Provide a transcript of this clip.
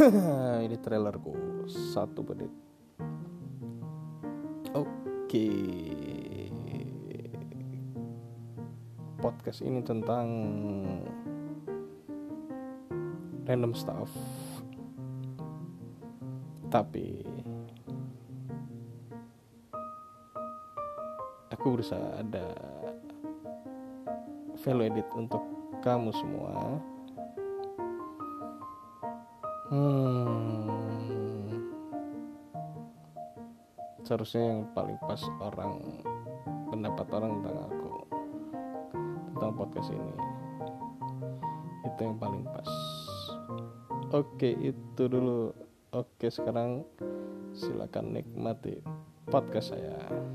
ini trailerku satu menit. Oke. Podcast ini tentang random stuff. Tapi aku berusaha ada value edit untuk kamu semua hmm, seharusnya yang paling pas orang pendapat orang tentang aku tentang podcast ini. Itu yang paling pas. Oke itu dulu. Oke sekarang silakan nikmati podcast saya